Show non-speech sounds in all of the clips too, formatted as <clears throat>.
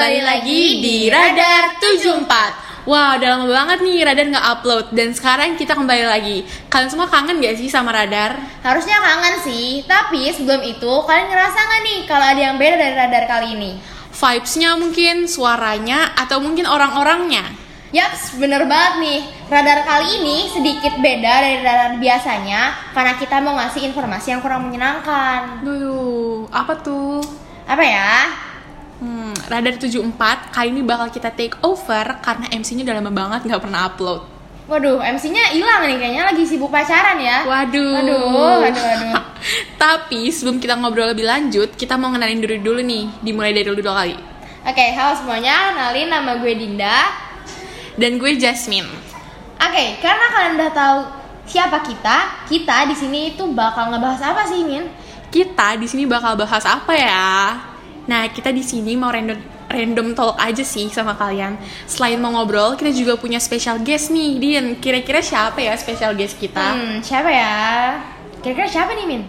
kembali lagi di Radar 74 Wah, udah lama banget nih Radar nggak upload Dan sekarang kita kembali lagi Kalian semua kangen gak sih sama Radar? Harusnya kangen sih, tapi sebelum itu kalian ngerasa nggak nih kalau ada yang beda dari radar kali ini? Vibes-nya mungkin, suaranya, atau mungkin orang-orangnya Yaps, bener banget nih. Radar kali ini sedikit beda dari radar biasanya karena kita mau ngasih informasi yang kurang menyenangkan. Duh, apa tuh? Apa ya? Hmm, Radar 74 kali ini bakal kita take over Karena MC-nya udah lama banget nggak pernah upload Waduh, MC-nya hilang nih kayaknya lagi sibuk pacaran ya. Waduh. Aduh, aduh, aduh. <laughs> Tapi sebelum kita ngobrol lebih lanjut, kita mau ngenalin diri dulu nih. Dimulai dari dulu kali. Oke, halo semuanya. Kenalin nama gue Dinda. Dan gue Jasmine. Oke, karena kalian udah tahu siapa kita, kita di sini itu bakal ngebahas apa sih, Min? Kita di sini bakal bahas apa ya? Nah, kita di sini mau random random talk aja sih sama kalian. Selain mau ngobrol, kita juga punya special guest nih, Din. Kira-kira siapa ya special guest kita? Hmm, siapa ya? Kira-kira siapa nih, Min?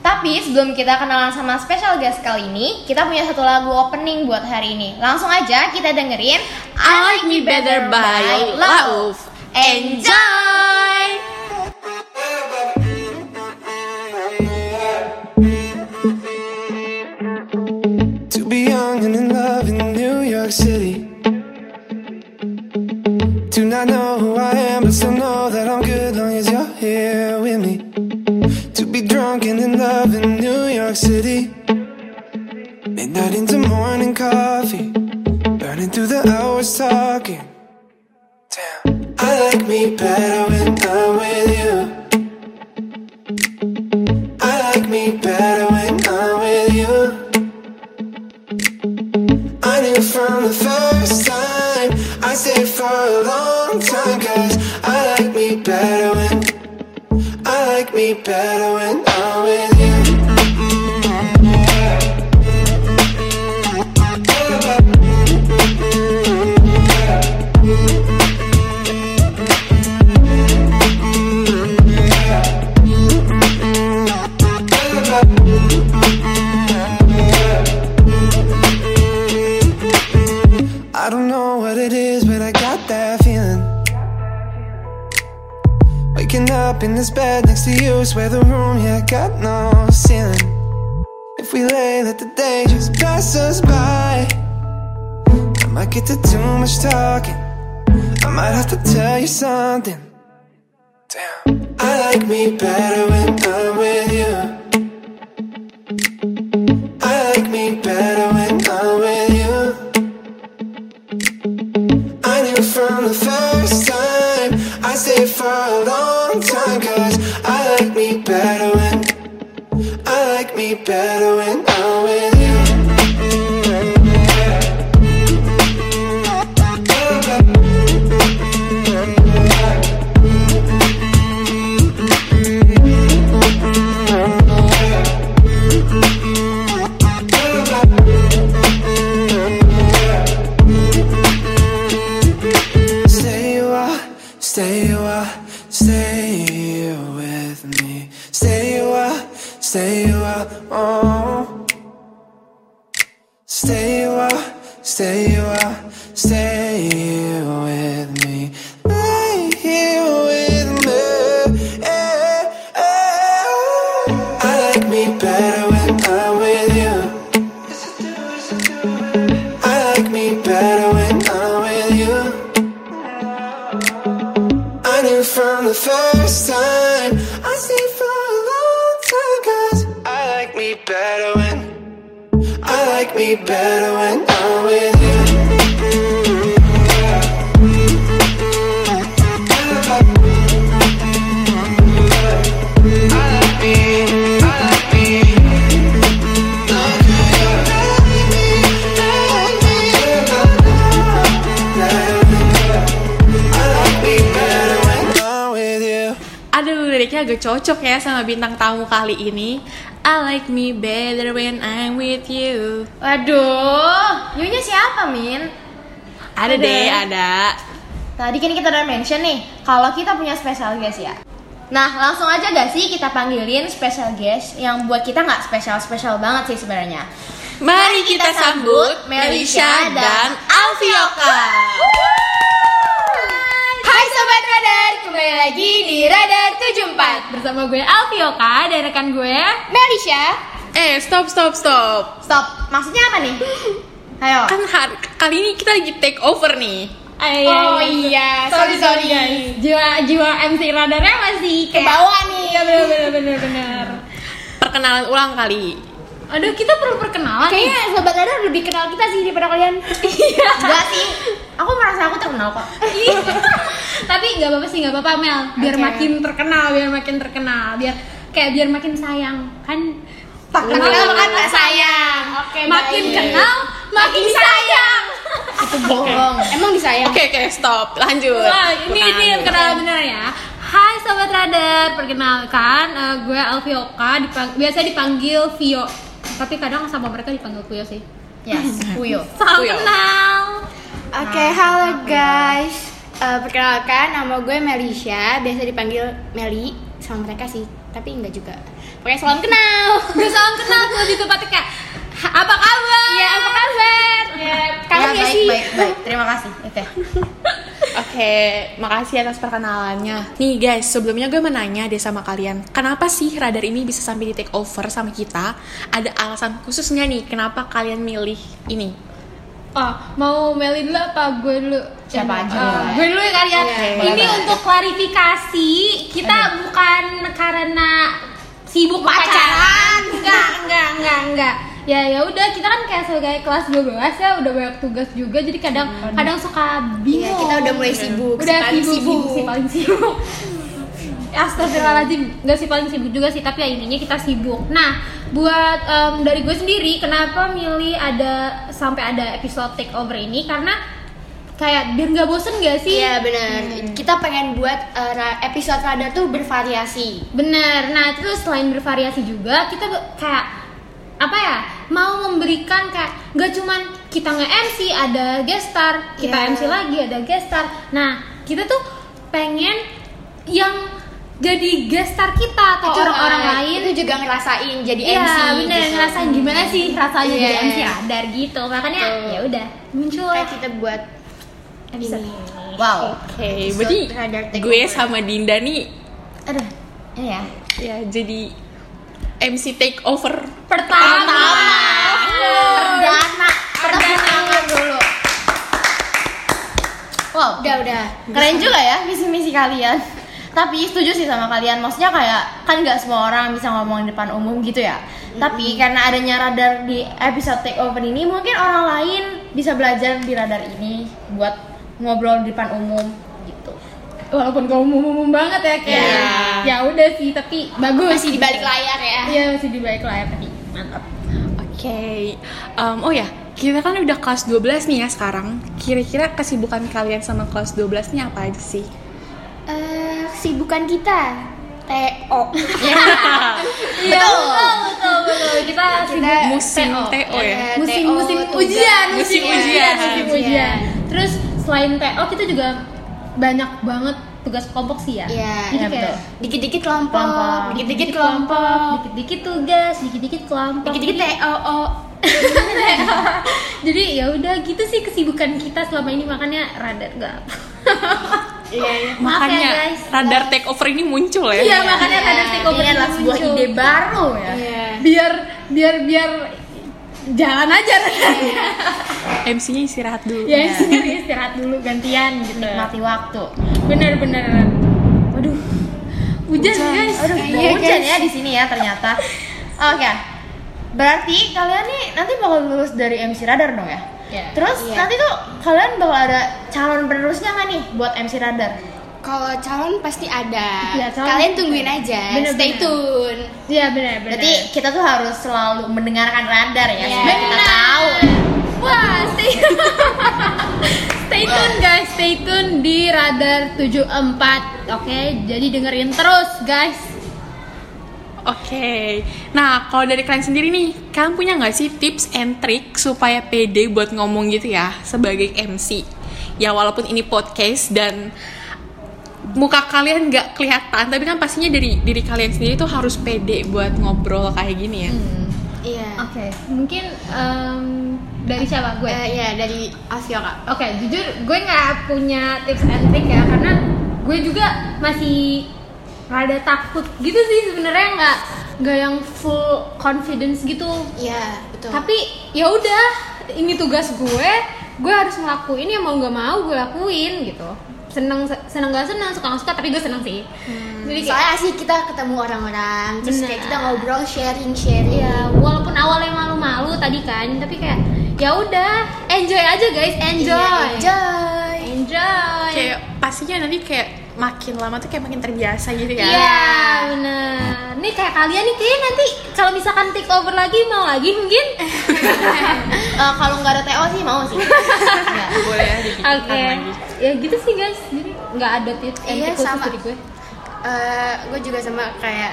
Tapi sebelum kita kenalan sama special guest kali ini, kita punya satu lagu opening buat hari ini. Langsung aja kita dengerin I Like Me Better by Lauf. Enjoy! York City. Do not know who I am, but still know that I'm good long as you're here with me. To be drunk and in love in New York City. Midnight into morning coffee. Burning through the hours talking. Damn. I like me better when I'm with you. I like me better when From the first time. I stayed for a long time Cause I like me better when I like me better when this bed next to you, swear the room, yeah, got no ceiling. If we lay, let the day just pass us by. I might get to too much talking. I might have to tell you something. Damn. I like me better when I'm with you. I like me better when I'm with you. I knew from the first better when me better when Aduh, agak cocok ya sama bintang tamu kali ini. I like me better when I'm with you. Waduh, Yunya siapa, Min? Ada Ada. deh, ada. Tadi kan kita udah mention nih, kalau kita punya special guest ya. Nah, langsung aja gak sih kita panggilin special guest yang buat kita nggak spesial-spesial banget sih sebenarnya. Mari kita sambut Melisha dan Alfioka. Bersama gue Alfioka dan rekan gue Melisha. Eh, stop, stop, stop. Stop, maksudnya apa nih? <gasps> Ayo. Kan hari, kali ini kita lagi take over nih. Ay, Oh iya, sorry sorry guys. Jiwa jiwa MC radarnya masih Ke bawah nih. Iya bener bener bener bener Perkenalan ulang kali. Aduh kita perlu perkenalan nih. Kayaknya Sobat Radar lebih kenal kita sih daripada kalian iya Enggak sih, aku merasa aku terkenal kok Iya. tapi nggak apa-apa sih nggak apa-apa Mel biar Oke. makin terkenal biar makin terkenal biar kayak biar makin sayang kan tak Kenal kan sayang Oke makin baik. kenal makin sayang Itu bohong Emang disayang? Oke, oke, stop. Lanjut. Wah, ini ini kenalan bener ya. Hai sobat radar, perkenalkan eh, gue Alfioka, dipang- biasa dipanggil Vio. Tapi kadang sama mereka dipanggil Puyo sih. Yes, <laughs> Puyo Salam Puyo. kenal. Oke, halo guys. Eh, perkenalkan, nama gue Melisha. Biasa dipanggil Meli sama mereka sih, tapi enggak juga. Oke, <laughs> salam kenal. Gue salam kenal lebih tepatnya kayak "Ha- apa kabar? Ya, apa kabar? Ya, kangen Ya, gak baik, sih? baik, baik, terima kasih Oke <laughs> Oke, makasih atas perkenalannya. Nih guys, sebelumnya gue mau nanya deh sama kalian, kenapa sih radar ini bisa sampai di take over sama kita? Ada alasan khusus nggak nih kenapa kalian milih ini? Oh, mau Meli dulu apa gue dulu? Siapa aja boleh. gue dulu ya kali ya. Oke, Ini boleh. untuk klarifikasi, kita bukan karena sibuk pacaran. Enggak, enggak, enggak, enggak. Ya ya udah kita kan kayak sebagai kelas 12 ya udah banyak tugas juga jadi kadang kadang suka bingung. Iya, kita udah mulai sibuk, Udah si paling sibuk, sibuk. sibuk, si paling sibuk. Astagfirullahaladzim, gak sih paling sibuk juga sih, tapi ya intinya kita sibuk. Nah, buat em, dari gue sendiri, kenapa milih ada sampai ada episode takeover ini? Karena kayak biar nggak bosen gak sih? Iya benar. Kita pengen buat ra- episode radar tuh bervariasi. Bener. Nah, terus selain bervariasi juga, kita kayak apa ya? Mau memberikan kayak nggak cuman kita nge-MC ada guest star, kita Iya. MC lagi ada guest star. Nah, kita tuh pengen yang jadi guest star kita atau Itu orang-orang eh, lain itu juga ngerasain jadi Iya, MC. bener gitu. ngerasain gimana sih rasanya jadi Iya. MC radar gitu. Makanya ya udah muncul Kayak kita buat episode ini. Wow Oke, Episode berarti gue sama Dinda nih Aduh, ya ya jadi MC take over Pertama. Perdana. tangan dulu. Wow. Udah, udah. Keren juga ya misi-misi kalian. Tapi setuju sih sama kalian. Maksudnya kayak Kan gak semua orang bisa ngomong di depan umum gitu ya. Tapi karena adanya radar di episode takeover ini Mungkin orang lain bisa belajar di radar ini Buat ngobrol di depan umum gitu. Walaupun gak umum-umum banget ya kayak Iya. ya udah sih tapi bagus. Masih di balik layar ya. Iya masih di balik layar tapi mantap. Oke, Em, oh ya, kita kan udah kelas 12 nih ya sekarang. Kira-kira kesibukan kalian sama kelas 12 nya apa aja sih? Eh, kesibukan kita TO. <laughs> Iya betul betul betul kita sibuk Musim TO. TO ya? Eh, ujian, tugas. Musim musim ujian. musim ujian. Terus selain TO kita juga banyak banget tugas kelompok sih ya. Iya, Jadi iya, kayak betul. Dikit-dikit kelompok, dikit-dikit kelompok, dikit-dikit tugas, dikit-dikit kelompok. dikit-dikit Jadi- TO. <laughs> Jadi ya udah gitu sih kesibukan kita selama ini makanya radar gak. <laughs> Iya, iya. Ya, Makanya guys. radar take over ini muncul ya. Iya makanya Iya. radar takeover Ini adalah ini sebuah muncul. ide baru ya Iya. Biar biar biar jalan aja. MC-nya istirahat dulu. ya sendiri istirahat dulu gantian gitu. Nikmati waktu Bener bener. Waduh. Hujan, guys. Aduh, Iya, hujan guys. ya di sini ya ternyata. <laughs> Oke. Berarti kalian nih nanti bakal lulus dari MC Radar dong ya? Iya. Terus Iya. nanti tuh kalian bakal ada calon penerusnya nggak nih buat MC Radar? Kalau calon pasti ada. Iya, calon Kalian tungguin aja. Bener, Stay bener. tune. Iya benar benar. Berarti kita tuh harus selalu mendengarkan radar ya Iya. supaya kita tahu. Wah, stay <laughs> Stay tune guys, stay tune di Radar 74. Oke, jadi dengerin terus guys. Oke, nah kalau dari kalian sendiri nih, kalian punya nggak sih tips and trick supaya pede buat ngomong gitu ya sebagai MC? Ya walaupun ini podcast dan muka kalian nggak kelihatan, tapi kan pastinya dari diri kalian sendiri tuh harus pede buat ngobrol kayak gini ya. Iya. Oke, mungkin em, dari siapa gue? Eh, ya dari Alfio kak. Oke, jujur gue nggak punya tips and trick ya karena gue juga masih rada takut gitu sih sebenarnya nggak nggak yang full confidence gitu. Iya betul. Tapi ya udah, ini tugas gue, gue harus ngelakuin ya mau nggak mau gue lakuin gitu. Seneng seneng gak seneng suka nggak suka tapi gue seneng sih. Jadi kayak soalnya asik kita ketemu orang-orang, terus kayak Benar. kita ngobrol, sharing, sharing. ya walaupun awalnya malu-malu tadi kan, tapi kayak ya udah enjoy aja guys, enjoy. Iya, enjoy. Enjoy. kayak pastinya nanti kayak makin lama tuh kayak makin terbiasa gitu kan Iya, benar. Nih kayak kalian nih kayak nanti kalau misalkan take over lagi mau lagi mungkin. <laughs> Eh, kalau nggak ada TO sih mau sih <laughs> Nggak. boleh ya dipikirkan Oke. lagi Ya gitu sih guys. Jadi nggak ada tips and Iya, sama. dari gue. Eh, gue juga sama kayak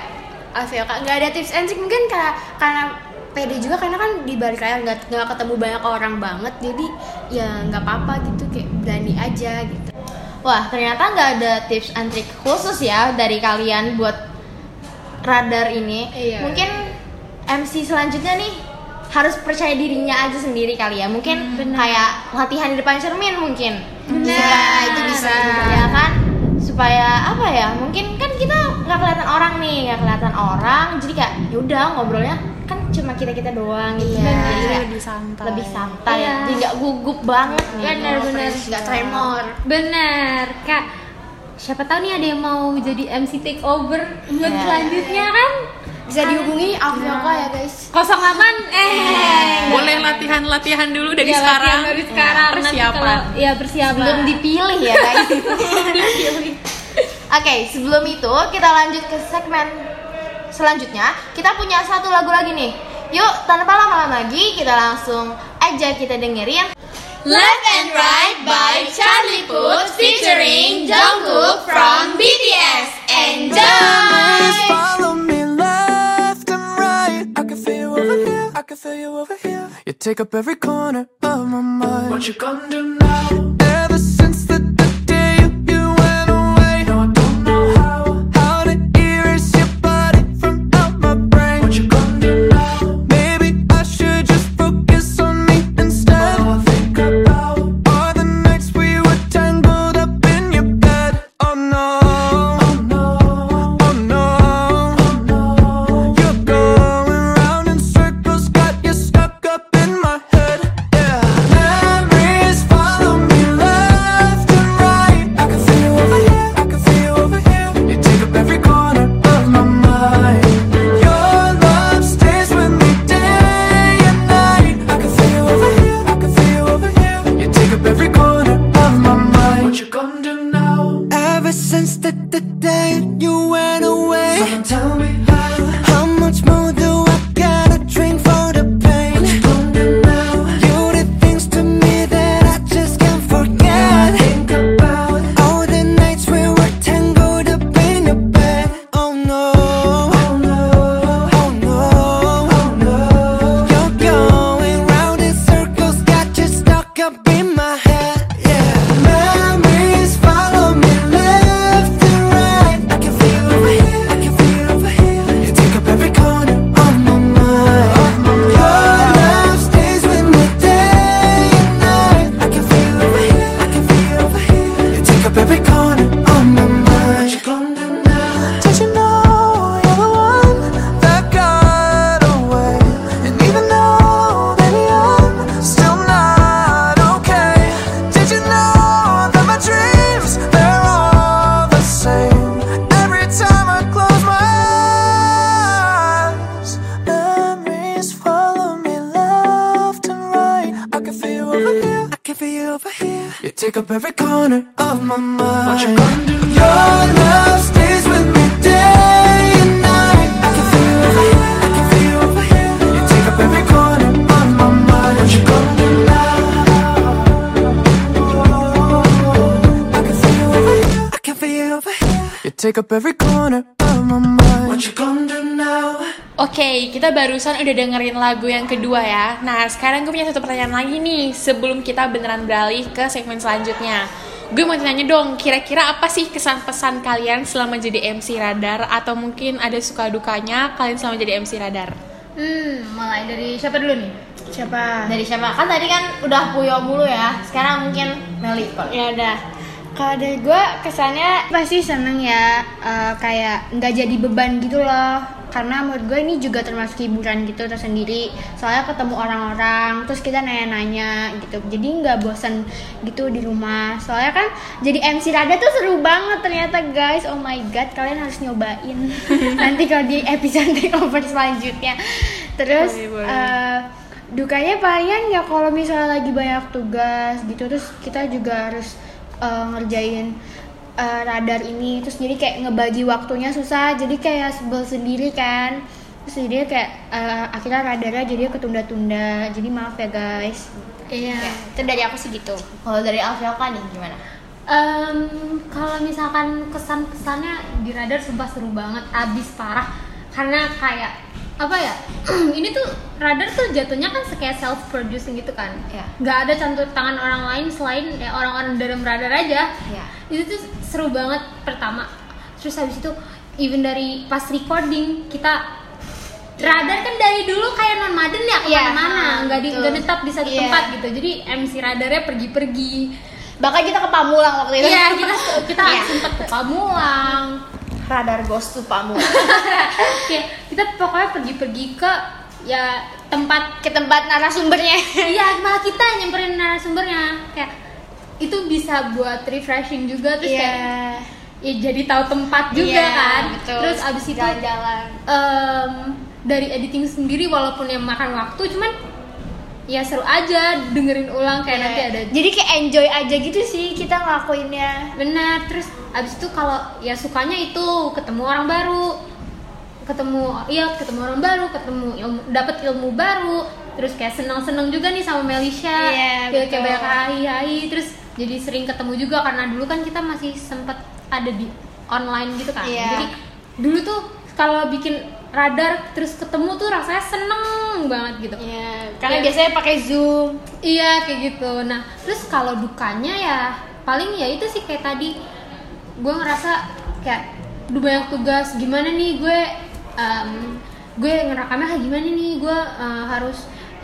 Alfio kak. Nggak ada tips and trick mungkin karena karena pede juga karena kan di balik layar nggak nggak ketemu banyak orang banget jadi ya nggak apa-apa gitu kayak berani aja gitu. Wah, ternyata nggak ada tips and trick khusus ya dari kalian buat radar ini. Iya. Mungkin MC selanjutnya nih harus percaya dirinya aja sendiri kali ya. Mungkin kayak latihan di depan cermin mungkin. Benar, itu bisa. Ya kan? Supaya apa ya? Mungkin kan kita nggak kelihatan orang nih, nggak kelihatan orang. Jadi kayak yaudah ngobrolnya kan cuma kita kita doang gitu. Iya. Jadi kayak lebih santai lebih santai. Iya. Jadi nggak gugup banget nih. Benar, benar. Nggak tremor. Benar, Kak. Siapa tahu nih ada yang mau jadi MC take over buat Iya. selanjutnya kan? Bisa dihubungi Alfio kak ya guys. 08 eh boleh latihan-latihan dulu dari Iya, sekarang latihan dari sekarang persiapan kalau- Iya, persiapan. belum dipilih ya guys. Oke, sebelum itu kita lanjut ke segmen selanjutnya. Kita punya satu lagu lagi nih. Yuk, tanpa lama-lama lagi, kita langsung aja kita dengerin Left and Right by Charlie take up every corner of my mind. What you gonna do now? Since the, the day you take up every corner of my mind. What you gonna do? Your love stays with me day and night. I can feel you over here. I can feel you over here. You take up every corner of my mind. What you gonna do now? I can feel you over here. I can feel you over here. You take up every corner Oke, kita barusan udah dengerin lagu yang kedua ya. Nah, sekarang gue punya satu pertanyaan lagi nih sebelum kita beneran beralih ke segmen selanjutnya. Gue mau tanya dong, kira-kira apa sih kesan pesan kalian selama jadi MC Radar atau mungkin ada suka dukanya kalian selama jadi MC Radar? Hmm, mulai dari siapa dulu nih? Siapa? Dari siapa? Kan tadi kan udah Puyo mulu ya. Sekarang mungkin Meli kok. ya udah kalau dari gue kesannya pasti seneng ya eh, kayak nggak jadi beban gitu loh karena menurut gue ini juga termasuk hiburan gitu tersendiri. Soalnya ketemu orang-orang terus kita nanya-nanya gitu. Jadi nggak bosan gitu di rumah. Soalnya kan jadi MC Rada tuh seru banget ternyata guys. Oh my god kalian harus nyobain. <laughs> Nanti kalau di episode <laughs> takeover selanjutnya. Terus Boleh, boleh. eh, dukanya palingan ya kalau misalnya lagi banyak tugas gitu terus kita juga harus eh, ngerjain eh, radar ini terus jadi kayak ngebagi waktunya susah jadi kayak sebel sendiri kan terus jadi kayak eh, akhirnya radarnya jadi ketunda-tunda jadi maaf ya guys Iya. itu dari aku sih gitu Kalau dari Alfioka nih gimana? Em, kalau misalkan kesan-kesannya di radar sumpah seru banget, abis parah karena kayak apa ya? <clears throat> ini tuh radar tuh jatuhnya kan kayak self producing gitu kan. Iya. Nggak ada campur tangan orang lain selain ya orang-orang dalam radar aja. Iya. Itu tuh seru banget pertama. Terus habis itu even dari pas recording kita Radar kan dari dulu kayak non maden ya Iya, ke mana-mana, nggak di nggak netap di satu Iya. tempat gitu. Jadi MC radarnya pergi-pergi. Bahkan kita ke Pamulang waktu itu. Iya, kita kita Iya. sempet ke Pamulang. Radar ghost tuh Pamu. Kayak kita pokoknya pergi-pergi ke ya tempat Ke tempat narasumbernya. iya malah kita nyamperin narasumbernya kayak itu bisa buat refreshing juga terus Iya. kayak ya jadi tahu tempat juga Iya, kan betul. terus abis itu Jalan-jalan. em, dari editing sendiri walaupun yang makan waktu cuman ya seru aja dengerin ulang kayak nanti ada Jadi kayak enjoy aja gitu sih kita ngelakuinnya. benar terus abis itu kalau ya sukanya itu ketemu orang baru ketemu iya ketemu orang baru ketemu ilmu dapat ilmu baru terus kayak senang senang juga nih sama Melisha Iya, kayak kayak banyak hai hai terus jadi sering ketemu juga karena dulu kan kita masih sempet ada di online gitu kan Iya. jadi dulu tuh kalau bikin radar terus ketemu tuh rasanya seneng banget gitu Iya, karena Iya. biasanya pakai Zoom. Iya kayak gitu. Nah terus kalau dukanya ya paling ya itu sih kayak tadi gue ngerasa kayak udah banyak tugas gimana nih gue em, gue ngerakamnya kayak gimana nih gue eh, harus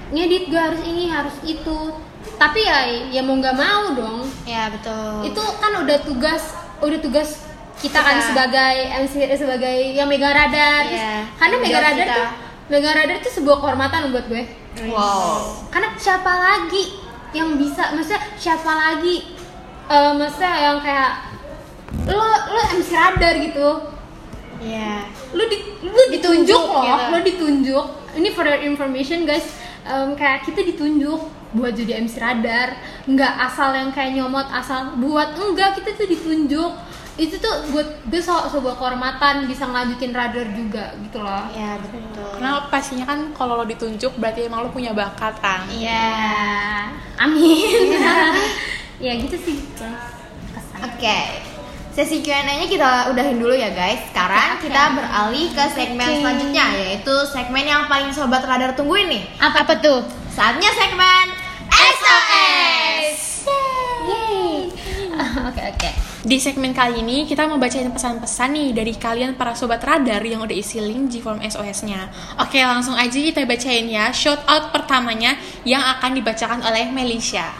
ngedit gue harus ini harus itu tapi ya ya mau nggak mau dong Ya betul. itu kan udah tugas udah tugas kita kan Kita. sebagai MC sebagai yang megang radar Iya, karena jawab radar kita. tuh megang radar tuh sebuah kehormatan buat gue Wow. karena siapa lagi yang bisa maksudnya siapa lagi eh maksudnya yang kayak lo lo MC radar gitu Iya. lu di lu ditunjuk Ditunjuk loh gitu. lo ditunjuk ini for your information guys em, kayak kita ditunjuk buat jadi MC radar nggak asal yang kayak nyomot asal buat enggak kita tuh ditunjuk itu tuh buat gue so, sebuah kehormatan bisa ngelanjutin radar juga gitu loh Ya betul. Karena pastinya kan kalau lo ditunjuk berarti emang lo punya bakat kan. Iya. ya amin <laughs> ya gitu sih guys Oke. Sesi Q&A-nya kita udahin dulu ya guys. Sekarang Oke. kita beralih ke segmen Oke. selanjutnya yaitu segmen yang paling sobat radar tungguin nih. Apa, tuh? Saatnya segmen SOS. <laughs> oke oke Di segmen kali ini kita mau bacain pesan-pesan nih dari kalian para sobat radar yang udah isi link di form SOS-nya. Oke, langsung aja kita bacain ya. Shout out pertamanya yang akan dibacakan oleh Melisha.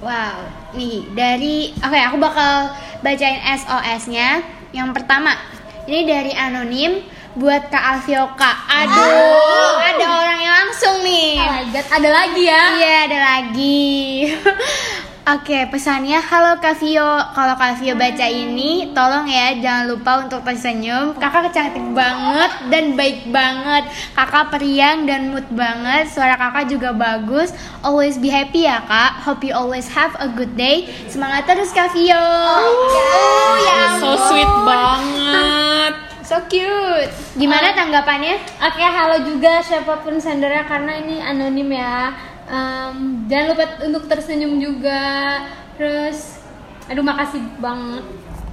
Wow, nih dari oke aku bakal bacain SOS-nya. Yang pertama, ini dari anonim buat Kak Alfioka. Aduh, ada orang yang langsung nih. oh my god ada lagi ya Iya, ada lagi. <laughs> Oke, pesannya halo Kak Vio. Kalau Kak Vio baca ini, tolong ya jangan lupa untuk tersenyum. Kakak cantik banget dan baik banget. Kakak periang dan mood banget. Suara kakak juga bagus. Always be happy ya kak. Hope you always have a good day. Semangat terus Kak Vio. Oh, ya So ampun. sweet banget. So cute. Gimana tanggapannya? Oke, halo juga siapa pun sendernya karena ini anonim ya. Em, jangan lupa untuk tersenyum juga. Terus, aduh makasih banget,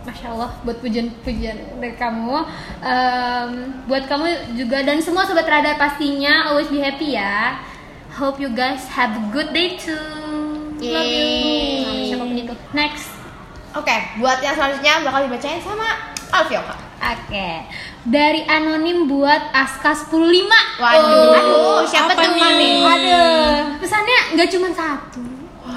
masya Allah buat pujian-pujian dari kamu. Em, buat kamu juga dan semua sobat radar pastinya always be happy ya. Hope you guys have a good day too. Love you. Yeay. Siapa pun itu. Next. Oke, buat yang selanjutnya bakal dibacain sama Alfioka. Oke, dari anonim buat Aska 105 Waduh, aduh, siapa apa tuh nih? nih? Aduh, pesannya nggak cuma satu.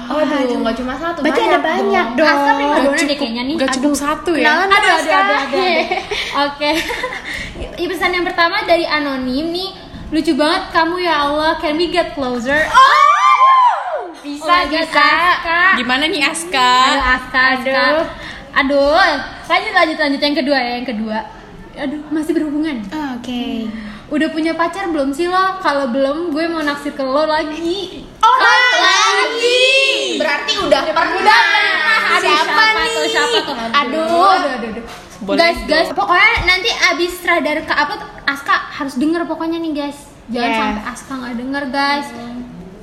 Aduh, nggak cuma satu, Berarti ada banyak dong. Aska prima Gak dona deh kayaknya nih. gak cukup satu ya Kenalan Aduh, aduh, aduh, aduh, <laughs> aduh. Oke. Ini pesan yang pertama dari anonim nih. Lucu banget kamu ya Allah. Can we get closer? Bisa, Oh my God, bisa. Aska. Gimana nih Aska? Aduh, Aska, Aska. Aduh. Lanjut, lanjut, lanjut. Yang kedua ya, yang kedua. Aduh, masih berhubungan. Oh, Oke. Udah punya pacar belum sih lo? Kalau belum, gue mau naksir ke lo lagi. Oh, lagi. Berarti udah pernah. Aduh, siapa, tuh? Siapa tuh? Aduh. aduh, aduh, aduh. Boleh guys, dong. guys, pokoknya nanti abis radar ke upload, Aska harus denger pokoknya nih guys. Jangan Yeah. sampai Aska nggak denger guys.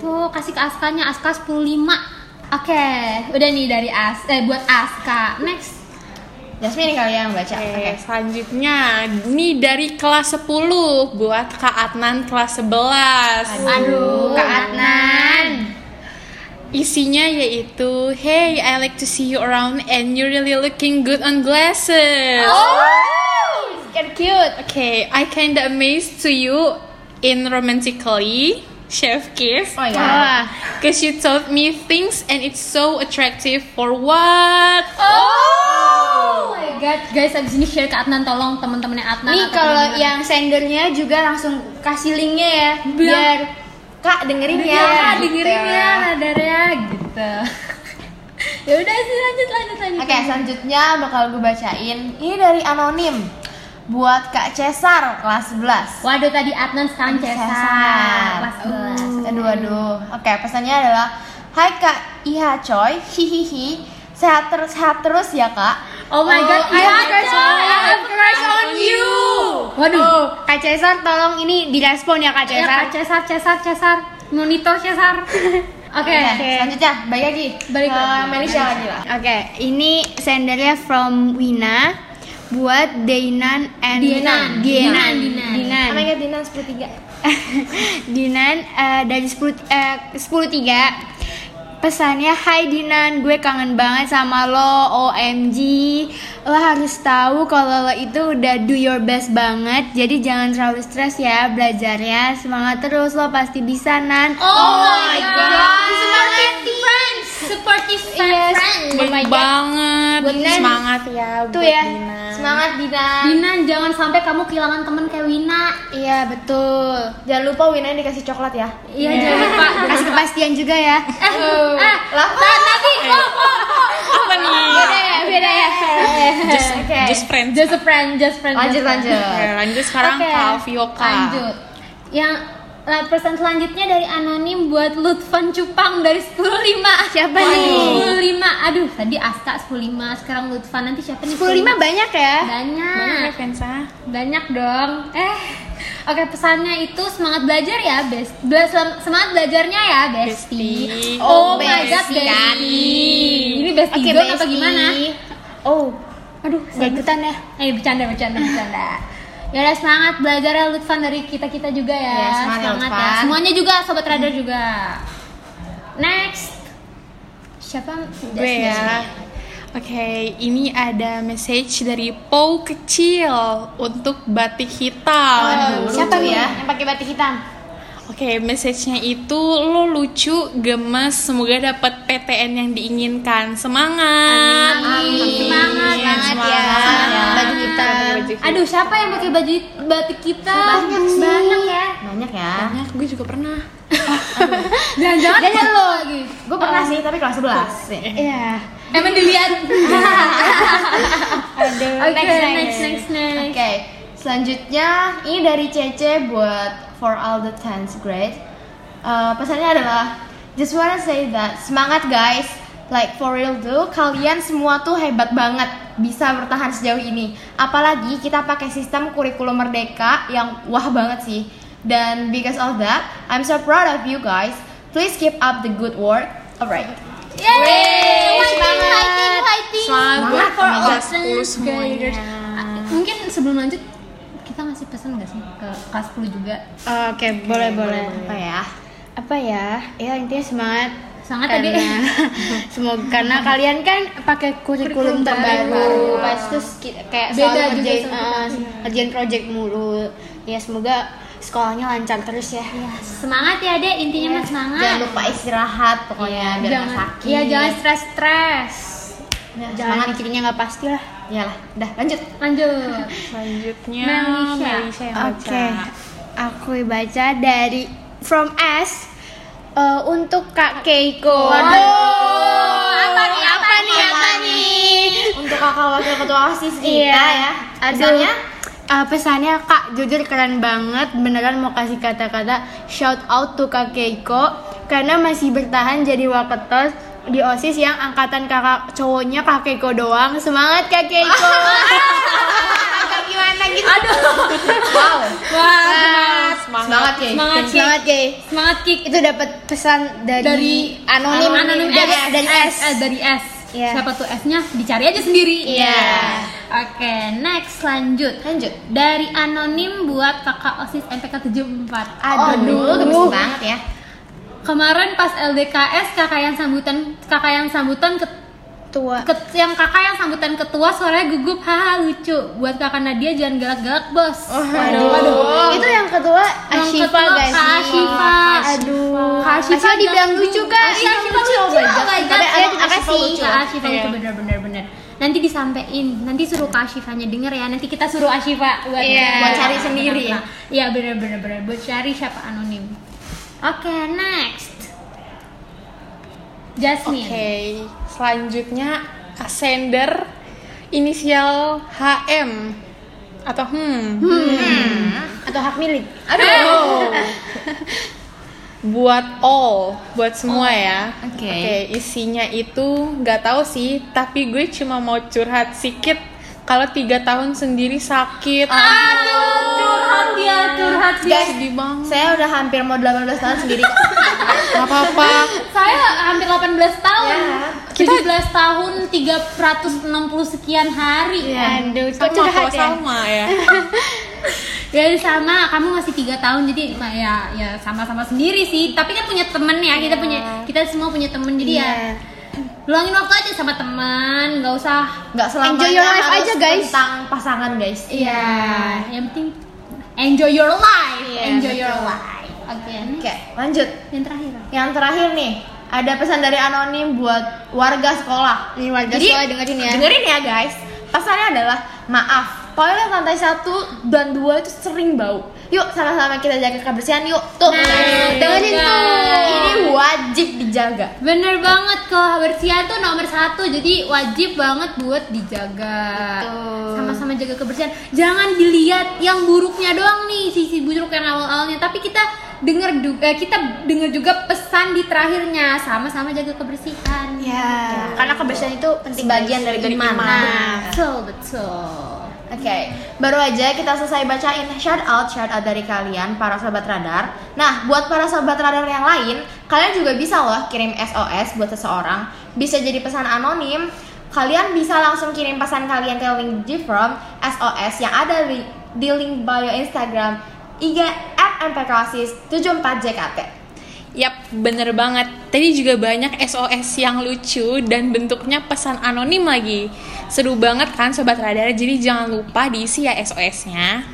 Tuh kasih ke Askanya, Aska 105 Oke, udah nih dari As, eh buat Aska. Next. Jasmine kali yang baca. Oke, Oke. selanjutnya ini dari kelas 10 buat Kak Adnan kelas 11. Aduh, Kak Adnan. Isinya yaitu, Hey, I like to see you around and you're really looking good on glasses. Oh, you're cute. Okay, I kinda amazed to you in romantically, chef kiss. Oh ya. Cause you told me things and it's so attractive for what? Oh my god, guys, abis ini share ke Adnan tolong teman-temannya Adnan. Nih kalau yang sendernya juga langsung kasih linknya ya Bilang- biar kak dengerin ya. Iya, gitu. dengerin ya radarnya gitu. <laughs> ya udah sih lanjut lanjut lanjut. Oke, selanjutnya bakal gue bacain. Ini dari anonim buat Kak Cesar kelas 11. Waduh tadi Adnan sekarang Cesar Cesar. kelas 11. Aduh aduh. Oke, pesannya adalah Hai Kak Iha Coy, hihihi. Sehat terus sehat terus ya Kak. Oh my god, I iya have crush on- I have crush on you. Waduh. Oh, Kak Cesar tolong ini direspon ya Kak Ya, Cesar. Kak Cesar, Cesar, Cesar, monitor Cesar. <laughs> Oke. Oke, selanjutnya balik lagi. Balik ke lagi. Melisha lagi lah. Oke, ini sendernya from Wina buat Dainan and Dienan. Dienan. Dienan. Dienan. Oh my god, Dinan 103. <laughs> Dinan eh, dari 10 eh 103 pesannya Hai Dinan gue kangen banget sama lo OMG lo harus tahu kalau lo itu udah do your best banget jadi jangan terlalu stres ya belajarnya semangat terus lo pasti bisa Nan Oh, my god. Supportive friends Supportive Yes. friend. Baik banget. Buat Dinan. Semangat ya Tuh buat ya, Dinan. Semangat Dinan. Dinan jangan sampai kamu kehilangan temen kayak Wina. iya betul Jangan lupa Wina dikasih coklat ya. Iya jangan lupa. <laughs> kasih kepastian juga ya Eh, Lah, tadi kok kok kok Apa nih? beda ya beda ya Just, Oke. just friends. Just a friend, just friend. lanjut just friend. lanjut. Oke, lanjut sekarang Oke, ke Alfioka. Lanjut. Yang lah, pesan selanjutnya dari anonim buat Lutfan Cupang dari 105 Siapa nih? 105 Aduh tadi Aska 105 Sekarang Lutfan nanti siapa nih 105 banyak ya Banyak Banyak ya Vensa. Banyak dong Eh Oke pesannya itu semangat belajar ya best Bela- Semangat belajarnya ya Besti Besti. Oh, Oh, my god Besti. Besti Ini Besti Oke, Zone apa gimana? Oh, aduh, gak ikutan ya. Eh bercanda bercanda bercanda. Ya udah semangat belajar ya Lutfan dari kita kita juga ya. Ya, semangat ya, ya. Semuanya juga sobat radar juga. Next. Siapa? Gue ya. Oke, ini ada message dari Pau kecil untuk batik hitam. Aduh, Siapa nih ya? yang pakai batik hitam? Oke, message-nya itu lo lucu, gemes, semoga dapat PTN yang diinginkan. Semangat. Amin. Semangat. Semangat ya. Semangat. Baju hitam. Baju hitam. Aduh, siapa yang pakai baju batik kita? Banyak sih. Banyak ya. Banyak ya. Banyak, gue juga pernah. <laughs> Jangan-jangan Jangan lo lagi. Gue pernah sih, tapi kelas 11 sih. Iya. <laughs> Emang dilihat. <laughs> Aduh. Oke, next, next, next. next, next. Oke, selanjutnya ini dari Cece buat for all the 10th grade. Eh, pesannya adalah just wanna say that semangat guys, like for real tuh kalian semua tuh hebat banget bisa bertahan sejauh ini. Apalagi kita pakai sistem kurikulum merdeka yang wah banget sih. Dan because of that, I'm so proud of you guys. Please keep up the good work. Alright. Yeay, fighting, fighting, fighting. Semangat buat for all 10 tenth semuanya. graders. Ah, Mungkin sebelum lanjut kita ngasih pesan gak sih ke kelas 10 juga? Oke, boleh, boleh. Apa ya? Apa ya? Ya intinya semangat. Semangat ya, Dek. karena <laughs> semoga karena kalian kan pakai kurikulum terbaru baru. pas terus kayak Beda selalu ngerjain sama eh, kita. ngerjain project mulu ya semoga sekolahnya lancar terus ya Semangat ya, Dek. Intinya mah semangat. Jangan lupa istirahat pokoknya biar nggak jangan sakit. Iya, jangan stres-stres. Ya, jangan semangat. mikirinnya nggak pasti lah Iyalah, udah lanjut. Lanjut. <laughs> Selanjutnya Melisha. Melisha yang baca. Oke, aku baca dari From S eh, untuk Kak Keiko. Waduh, apa nih, apa nih, apa nih? Untuk kakak wakil ketua OSIS kita Iya. ya. Aduh. Pesannya? Eh, pesannya Kak jujur keren banget beneran mau kasih kata-kata shout out to Kak Keiko karena masih bertahan jadi waketos di OSIS yang angkatan kakak cowoknya Kak Keiko doang semangat Kak Keiko Agak <laughs> gimana gitu aduh Wow. Wah, Semangat ya. Semangat, Ki. semangat Kay Semangat, Kik. itu dapat pesan dari, Dari anonim, anonim dari, S, dari S. Eh, dari S. Iya. Siapa tuh S-nya? Dicari aja sendiri. Iya. Oke, next lanjut. Lanjut. Dari anonim buat kakak OSIS MPK 74. Aduh, gemes banget ya. Kemarin pas LDKS kakak yang sambutan kakak yang sambutan ke, tua ke- yang kakak yang sambutan ketua suaranya gugup haha lucu buat kakak Nadia jangan galak-galak bos Waduh, waduh. Itu yang kedua Yang Ashifa ketua guys. Kak Ashifa. Aduh. Ashifa Ashifa dibilang lucu kan? Kak Ashifa lucu, oh. Tapi Eh, emang Kak Ashifa lucu. Ashifa lucu Iya. bener-bener bener. Nanti disampein, nanti suruh Kak Ashifanya denger ya. Nanti kita suruh Ashifa buat Iya. Buat cari sendiri ya? Iya bener-bener bener. Buat cari siapa anonim. Oke, next. Jasmine. Oke, selanjutnya Ascender inisial HM atau hmm, Atau hak milik. Aduh. <laughs> buat all, buat semua ya. Oke. isinya itu nggak tahu sih, tapi gue cuma mau curhat sedikit. Kalau tiga tahun sendiri sakit. Aduh, curhat dia, curhat dia. Guys, sedih banget. Saya udah hampir mau 18 tahun sendiri. <laughs> Gak apa-apa. Saya hampir 18 tahun. Ya. 17 tahun 360 sekian hari. Aduh, kok Sama curhat kok ya? sama ya. <laughs> Ya sama, kamu masih tiga tahun jadi ya ya sama-sama sendiri sih. Tapi kan punya temen ya, kita punya kita semua punya temen jadi ya Iya. Luangin waktu aja sama teman, nggak usah. Nggak selamanya Enjoy your life aja, guys. Tentang pasangan guys. Iya, yang penting enjoy your life, Iya, enjoy your life. Oke, next. Oke, lanjut. yang terakhir. Yang terakhir nih, ada pesan dari anonim buat warga sekolah. Nih warga Jadi, sekolah dengerin ya. Dengerin ya guys. Pesannya adalah maaf. Toilet lantai satu dan dua itu sering bau. Yuk sama-sama kita jaga kebersihan yuk. Tuh, Nah, dengerin iya. tuh. Ini wajib dijaga. Bener banget kebersihan tuh nomor satu jadi wajib banget buat dijaga sama-sama jaga kebersihan jangan dilihat yang buruknya doang nih sisi buruk yang awal-awalnya tapi kita dengar juga kita dengar juga pesan di terakhirnya sama-sama jaga kebersihan Ya, karena kebersihan itu penting Sebagian guys. dari iman. nah betul betul Oke, baru aja kita selesai bacain shout out shout out dari kalian para sobat radar. Nah, buat para sobat radar yang lain, kalian juga bisa loh kirim SOS buat seseorang. Bisa jadi pesan anonim. Kalian bisa langsung kirim pesan kalian ke link Gfrom SOS yang ada di, di link bio Instagram IG @mpkosis74jkt. Yap, bener banget. Tadi juga banyak SOS yang lucu dan bentuknya pesan anonim lagi. Seru banget kan Sobat Radar, jadi jangan lupa diisi ya SOS-nya.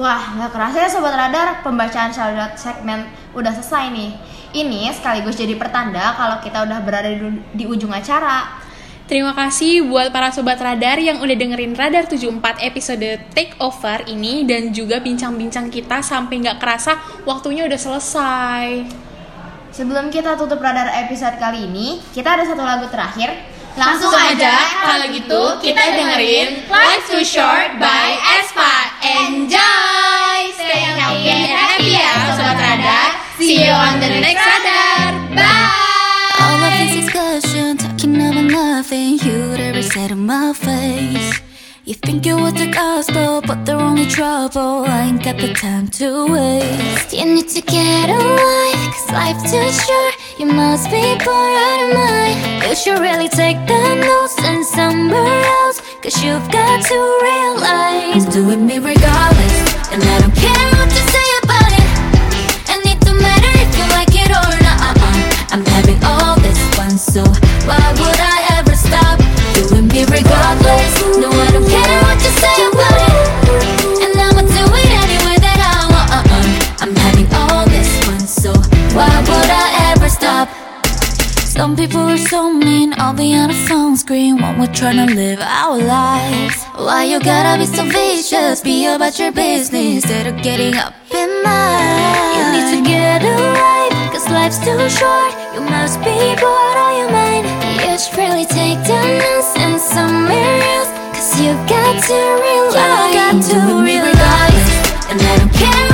Wah, nggak kerasa ya Sobat Radar, pembacaan shout out segmen udah selesai nih. Ini sekaligus jadi pertanda kalau kita udah berada di, di ujung acara. Terima kasih buat para Sobat Radar yang udah dengerin Radar 74 episode Takeover ini dan juga bincang-bincang kita sampai nggak kerasa waktunya udah selesai. Sebelum kita tutup radar episode kali ini, kita ada satu lagu terakhir. Langsung aja, kalau gitu kita dengerin Life Too Short by Espa. You think you're worth the gospel, but they're only trouble. I ain't got the time to waste. You need to get a life, cause life's too short. You must be bored out of mind. You should really take the notes and somewhere else, cause you've got to realize. I'm doing me regardless, and I don't care what to say about it. And it don't matter if you like it or not. I'm having all this fun, so why would I ever stop? Doing me regardless, no Some people are so mean, I'll be on a phone screen when we're trying to live our lives. Why you gotta be so vicious? Be about your business instead of getting up in mind. You need to get away, cause life's too short. You must be bored or you mind. You should really take down and somewhere else. Cause you got to realize, you got to realize, and I don't care.